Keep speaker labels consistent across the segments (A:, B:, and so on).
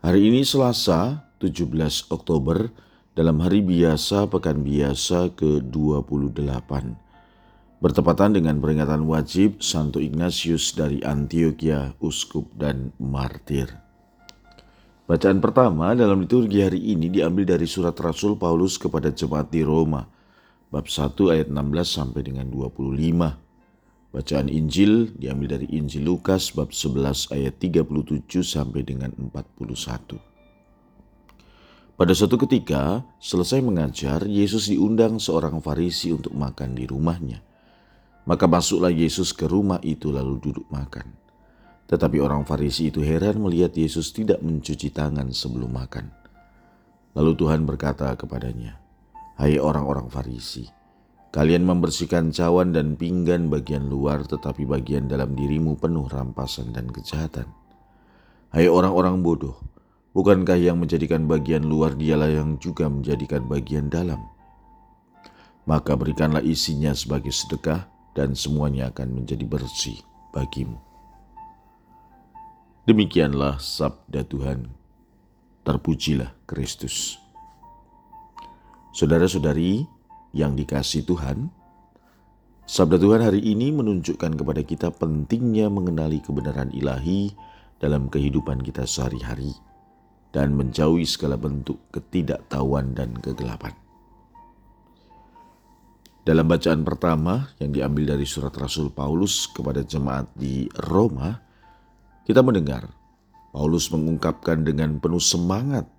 A: Hari ini Selasa 17 Oktober dalam hari biasa pekan biasa ke-28. Bertepatan dengan peringatan wajib Santo Ignatius dari Antioquia, uskup dan martir. Bacaan pertama dalam liturgi hari ini diambil dari surat Rasul Paulus kepada jemaat di Roma, bab 1 ayat 16 sampai dengan 25 Bacaan Injil diambil dari Injil Lukas bab 11 ayat 37 sampai dengan 41. Pada suatu ketika, selesai mengajar, Yesus diundang seorang Farisi untuk makan di rumahnya. Maka masuklah Yesus ke rumah itu lalu duduk makan. Tetapi orang Farisi itu heran melihat Yesus tidak mencuci tangan sebelum makan. Lalu Tuhan berkata kepadanya, "Hai orang-orang Farisi, Kalian membersihkan cawan dan pinggan bagian luar, tetapi bagian dalam dirimu penuh rampasan dan kejahatan. Hai orang-orang bodoh, bukankah yang menjadikan bagian luar dialah yang juga menjadikan bagian dalam? Maka berikanlah isinya sebagai sedekah, dan semuanya akan menjadi bersih bagimu. Demikianlah sabda Tuhan. Terpujilah Kristus. Saudara-saudari, yang dikasih Tuhan, Sabda Tuhan hari ini menunjukkan kepada kita pentingnya mengenali kebenaran ilahi dalam kehidupan kita sehari-hari dan menjauhi segala bentuk ketidaktahuan dan kegelapan. Dalam bacaan pertama yang diambil dari surat Rasul Paulus kepada jemaat di Roma, kita mendengar Paulus mengungkapkan dengan penuh semangat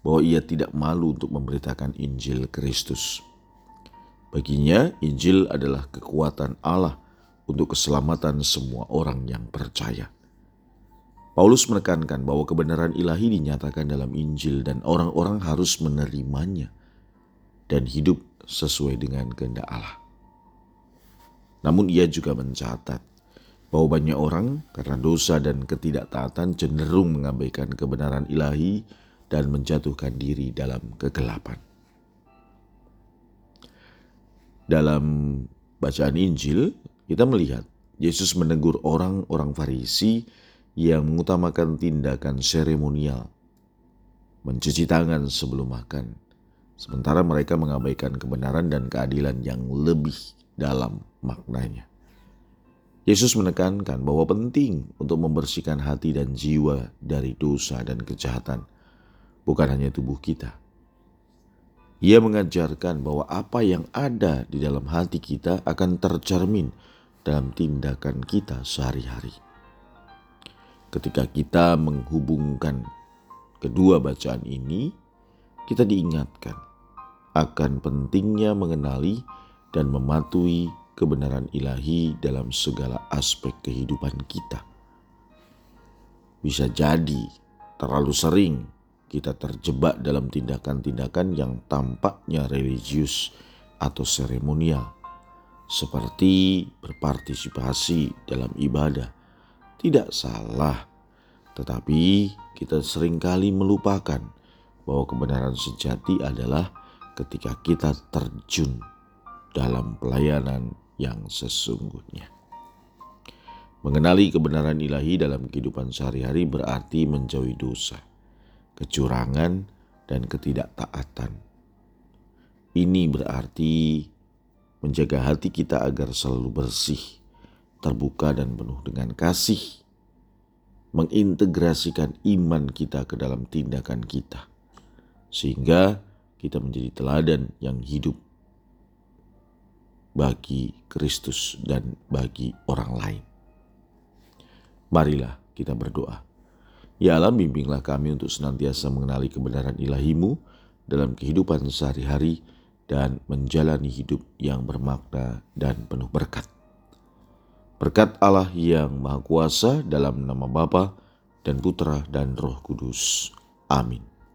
A: bahwa ia tidak malu untuk memberitakan Injil Kristus. Baginya, Injil adalah kekuatan Allah untuk keselamatan semua orang yang percaya. Paulus menekankan bahwa kebenaran ilahi dinyatakan dalam Injil dan orang-orang harus menerimanya dan hidup sesuai dengan kehendak Allah. Namun ia juga mencatat bahwa banyak orang karena dosa dan ketidaktaatan cenderung mengabaikan kebenaran ilahi dan menjatuhkan diri dalam kegelapan. Dalam bacaan Injil, kita melihat Yesus menegur orang-orang Farisi yang mengutamakan tindakan seremonial, mencuci tangan sebelum makan, sementara mereka mengabaikan kebenaran dan keadilan yang lebih dalam maknanya. Yesus menekankan bahwa penting untuk membersihkan hati dan jiwa dari dosa dan kejahatan, bukan hanya tubuh kita ia mengajarkan bahwa apa yang ada di dalam hati kita akan tercermin dalam tindakan kita sehari-hari. Ketika kita menghubungkan kedua bacaan ini, kita diingatkan akan pentingnya mengenali dan mematuhi kebenaran ilahi dalam segala aspek kehidupan kita. Bisa jadi terlalu sering kita terjebak dalam tindakan-tindakan yang tampaknya religius atau seremonial, seperti berpartisipasi dalam ibadah. Tidak salah, tetapi kita sering kali melupakan bahwa kebenaran sejati adalah ketika kita terjun dalam pelayanan yang sesungguhnya. Mengenali kebenaran ilahi dalam kehidupan sehari-hari berarti menjauhi dosa kecurangan, dan ketidaktaatan. Ini berarti menjaga hati kita agar selalu bersih, terbuka, dan penuh dengan kasih, mengintegrasikan iman kita ke dalam tindakan kita, sehingga kita menjadi teladan yang hidup bagi Kristus dan bagi orang lain. Marilah kita berdoa. Ya Allah, bimbinglah kami untuk senantiasa mengenali kebenaran ilahimu dalam kehidupan sehari-hari dan menjalani hidup yang bermakna dan penuh berkat. Berkat Allah yang Maha Kuasa dalam nama Bapa dan Putra dan Roh Kudus. Amin.